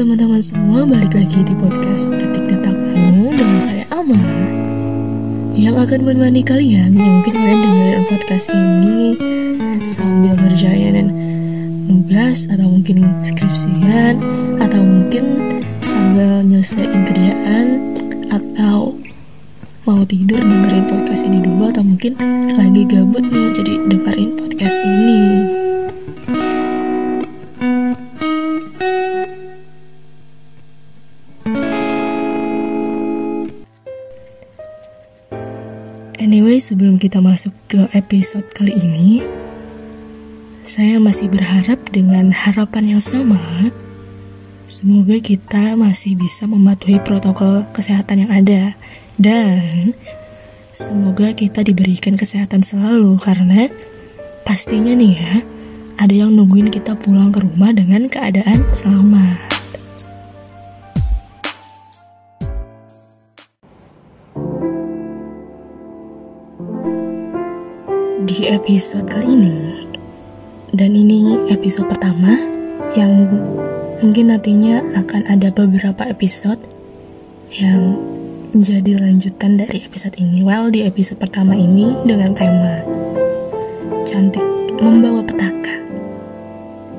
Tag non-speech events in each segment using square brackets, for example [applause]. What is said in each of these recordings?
teman-teman semua, balik lagi di podcast Detik Detakmu dengan saya Ama Yang akan menemani kalian, yang mungkin kalian dengerin podcast ini sambil ngerjain nugas atau mungkin skripsian atau mungkin sambil nyelesain kerjaan atau mau tidur dengerin podcast ini dulu atau mungkin lagi gabut nih jadi dengerin podcast ini. Anyway, sebelum kita masuk ke episode kali ini, saya masih berharap dengan harapan yang sama. Semoga kita masih bisa mematuhi protokol kesehatan yang ada dan semoga kita diberikan kesehatan selalu karena pastinya nih ya, ada yang nungguin kita pulang ke rumah dengan keadaan selamat. Di episode kali ini, dan ini episode pertama yang mungkin nantinya akan ada beberapa episode yang menjadi lanjutan dari episode ini. Well, di episode pertama ini dengan tema cantik membawa petaka.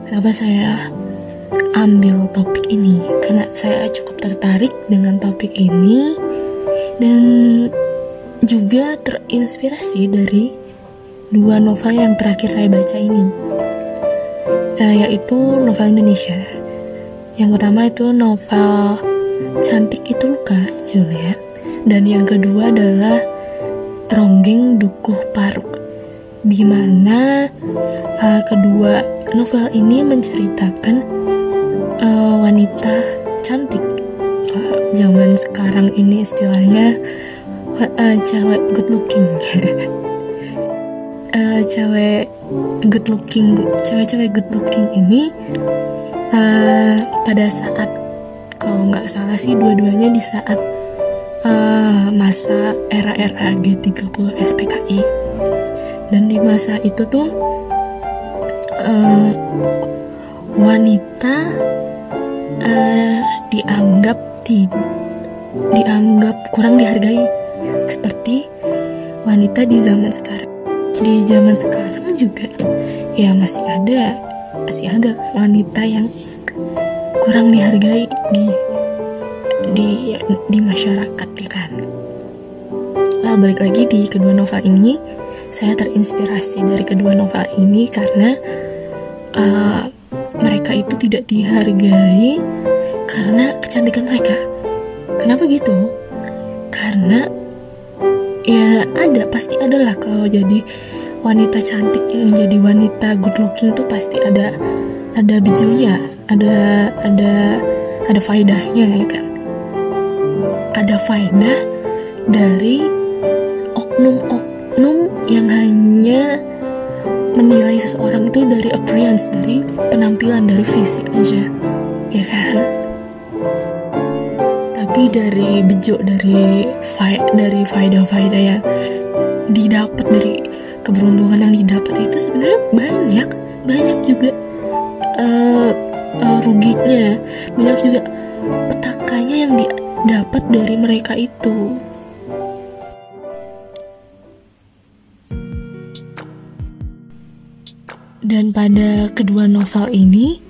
Kenapa saya ambil topik ini? Karena saya cukup tertarik dengan topik ini dan juga terinspirasi dari dua novel yang terakhir saya baca ini, uh, yaitu novel Indonesia. Yang pertama itu novel Cantik Itu Luka, Juliet, dan yang kedua adalah Ronggeng Dukuh Paruk, di mana uh, kedua novel ini menceritakan uh, wanita cantik. Uh, zaman sekarang ini istilahnya uh, cewek good looking. [laughs] uh, cewek good looking cewek-cewek good looking ini uh, pada saat kalau nggak salah sih dua-duanya di saat uh, masa era-era G30 SPKI dan di masa itu tuh uh, wanita uh, dianggap di dianggap kurang dihargai. Seperti wanita di zaman sekarang di zaman sekarang juga ya masih ada masih ada wanita yang kurang dihargai di di di masyarakat ya kan? Nah, balik lagi di kedua novel ini saya terinspirasi dari kedua novel ini karena uh, mereka itu tidak dihargai karena kecantikan mereka. Kenapa gitu? Karena ya ada pasti ada lah kalau jadi wanita cantik yang jadi wanita good looking tuh pasti ada ada bijunya ada ada ada faedahnya ya kan? Ada faedah dari oknum-oknum yang hanya menilai seseorang itu dari appearance dari penampilan dari fisik aja ya kan tapi dari bejo dari dari faedah-faedah yang didapat dari keberuntungan yang didapat itu sebenarnya banyak banyak juga uh, uh, ruginya banyak juga petakanya yang didapat dari mereka itu. Dan pada kedua novel ini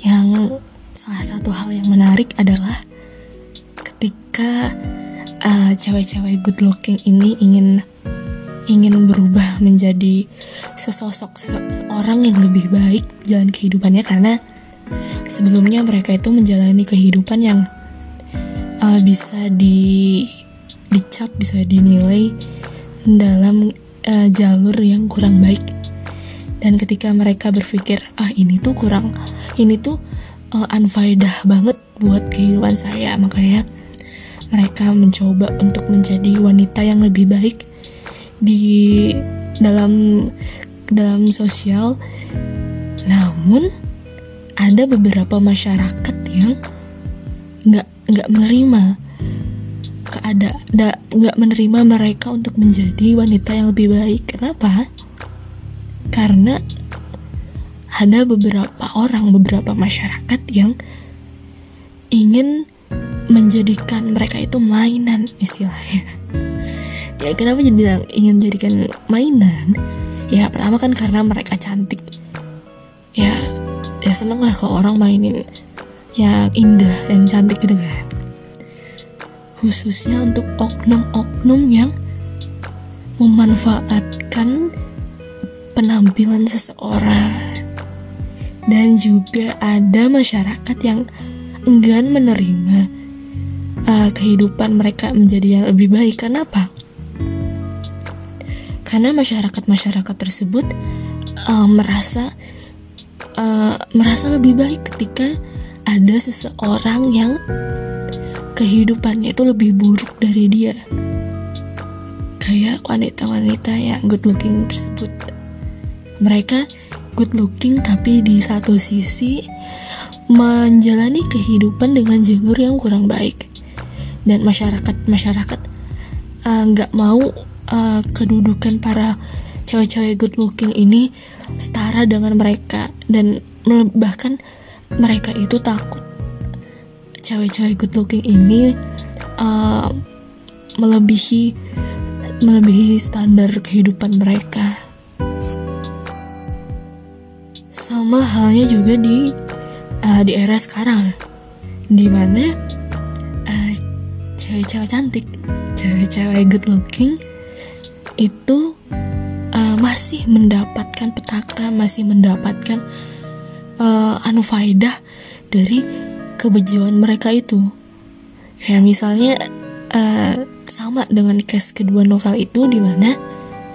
yang salah satu hal yang menarik adalah ketika uh, cewek-cewek good looking ini ingin ingin berubah menjadi sesosok seorang yang lebih baik jalan kehidupannya karena sebelumnya mereka itu menjalani kehidupan yang uh, bisa di dicap bisa dinilai dalam uh, jalur yang kurang baik. Dan ketika mereka berpikir ah ini tuh kurang ini tuh uh, unfaedah banget buat kehidupan saya makanya mereka mencoba untuk menjadi wanita yang lebih baik di dalam dalam sosial. Namun ada beberapa masyarakat yang nggak nggak menerima keada nggak menerima mereka untuk menjadi wanita yang lebih baik. Kenapa? Karena ada beberapa orang beberapa masyarakat yang ingin menjadikan mereka itu mainan istilahnya. [laughs] Ya kenapa jadi bilang ingin menjadikan mainan? Ya pertama kan karena mereka cantik. Ya ya seneng lah kalau orang mainin yang indah yang cantik gitu kan. Khususnya untuk oknum-oknum yang memanfaatkan penampilan seseorang. Dan juga ada masyarakat yang enggan menerima uh, kehidupan mereka menjadi yang lebih baik. Kenapa? Karena masyarakat-masyarakat tersebut uh, merasa uh, merasa lebih baik ketika ada seseorang yang kehidupannya itu lebih buruk dari dia. Kayak wanita-wanita yang good looking tersebut. Mereka good looking tapi di satu sisi menjalani kehidupan dengan jalur yang kurang baik dan masyarakat masyarakat eh, nggak uh, mau uh, kedudukan para cewek-cewek good looking ini setara dengan mereka dan bahkan mereka itu takut cewek-cewek good looking ini uh, melebihi melebihi standar kehidupan mereka. Sama halnya juga di uh, di era sekarang di mana cewek-cewek cantik cewek-cewek good looking itu uh, masih mendapatkan petaka masih mendapatkan uh, anu faedah dari kebejuan mereka itu. Kayak misalnya uh, sama dengan case kedua novel itu di mana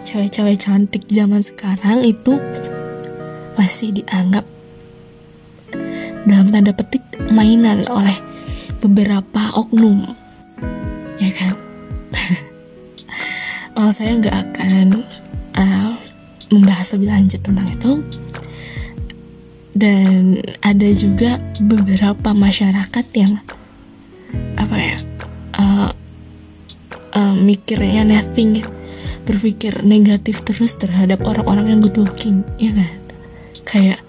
cewek-cewek cantik zaman sekarang itu masih dianggap dalam tanda petik mainan oleh beberapa oknum ya kan? [laughs] Oh saya nggak akan uh, membahas lebih lanjut tentang itu. Dan ada juga beberapa masyarakat yang apa ya uh, uh, mikirnya nothing berpikir negatif terus terhadap orang-orang yang good looking ya kan? Kayak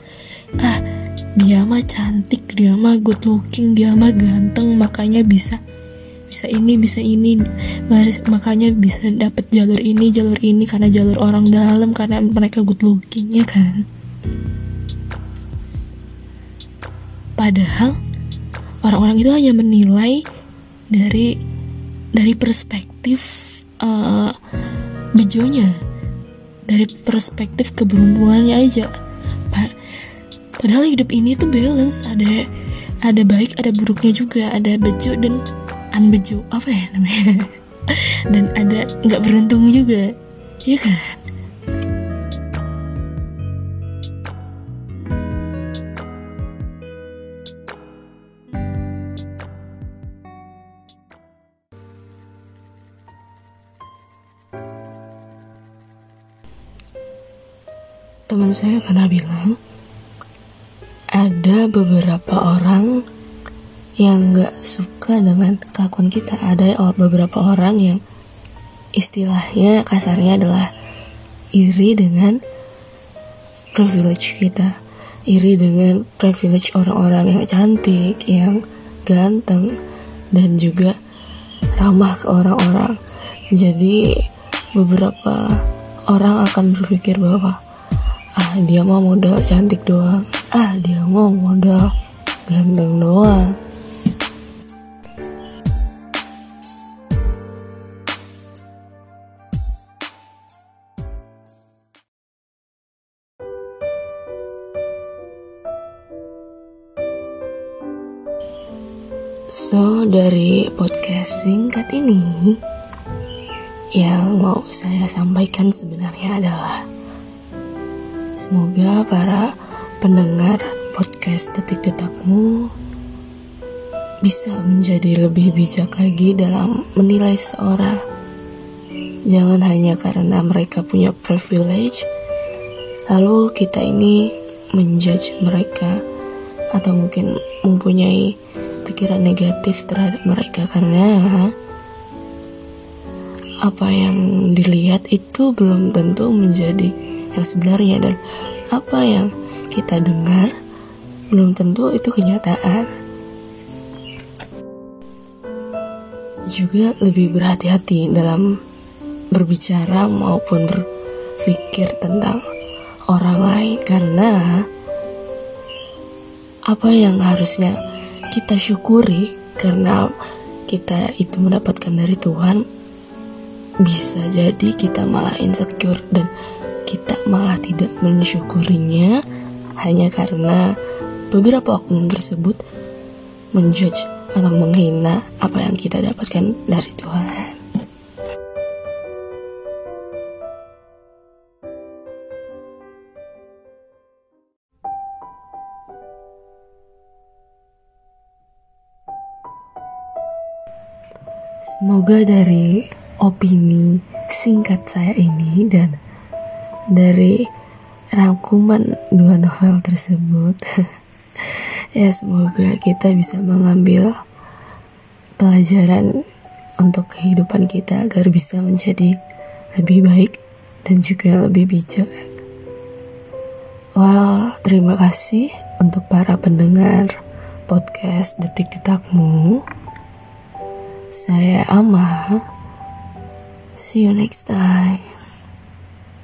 ah dia mah cantik dia mah good looking dia mah ganteng makanya bisa bisa ini bisa ini. Makanya bisa dapat jalur ini jalur ini karena jalur orang dalam karena mereka good looking ya kan? Padahal orang-orang itu hanya menilai dari dari perspektif uh, bejonya dari perspektif keberuntungannya aja. Padahal hidup ini tuh balance. Ada ada baik ada buruknya juga. Ada bejo dan unbejo apa ya namanya? [laughs] Dan ada nggak beruntung juga ya kan? Teman saya pernah bilang ada beberapa orang yang nggak suka dengan kelakuan kita. Ada beberapa orang yang istilahnya kasarnya adalah iri dengan privilege kita. Iri dengan privilege orang-orang yang cantik yang ganteng dan juga ramah ke orang-orang. Jadi beberapa orang akan berpikir bahwa ah dia mau modal cantik doang. Ah dia mau modal ganteng doang So, dari podcast singkat ini, yang mau saya sampaikan sebenarnya adalah semoga para pendengar podcast detik-detakmu bisa menjadi lebih bijak lagi dalam menilai seseorang. Jangan hanya karena mereka punya privilege, lalu kita ini menjudge mereka atau mungkin mempunyai pikiran negatif terhadap mereka karena apa yang dilihat itu belum tentu menjadi yang sebenarnya dan apa yang kita dengar belum tentu itu kenyataan. juga lebih berhati-hati dalam berbicara maupun berpikir tentang orang lain karena apa yang harusnya kita syukuri karena kita itu mendapatkan dari Tuhan bisa jadi kita malah insecure dan kita malah tidak mensyukurinya hanya karena beberapa oknum tersebut menjudge atau menghina apa yang kita dapatkan dari Tuhan. Semoga dari opini singkat saya ini dan dari rangkuman dua novel tersebut [laughs] ya semoga kita bisa mengambil pelajaran untuk kehidupan kita agar bisa menjadi lebih baik dan juga lebih bijak. Well, terima kasih untuk para pendengar podcast Detik Detakmu. Saya Ama. See you next time.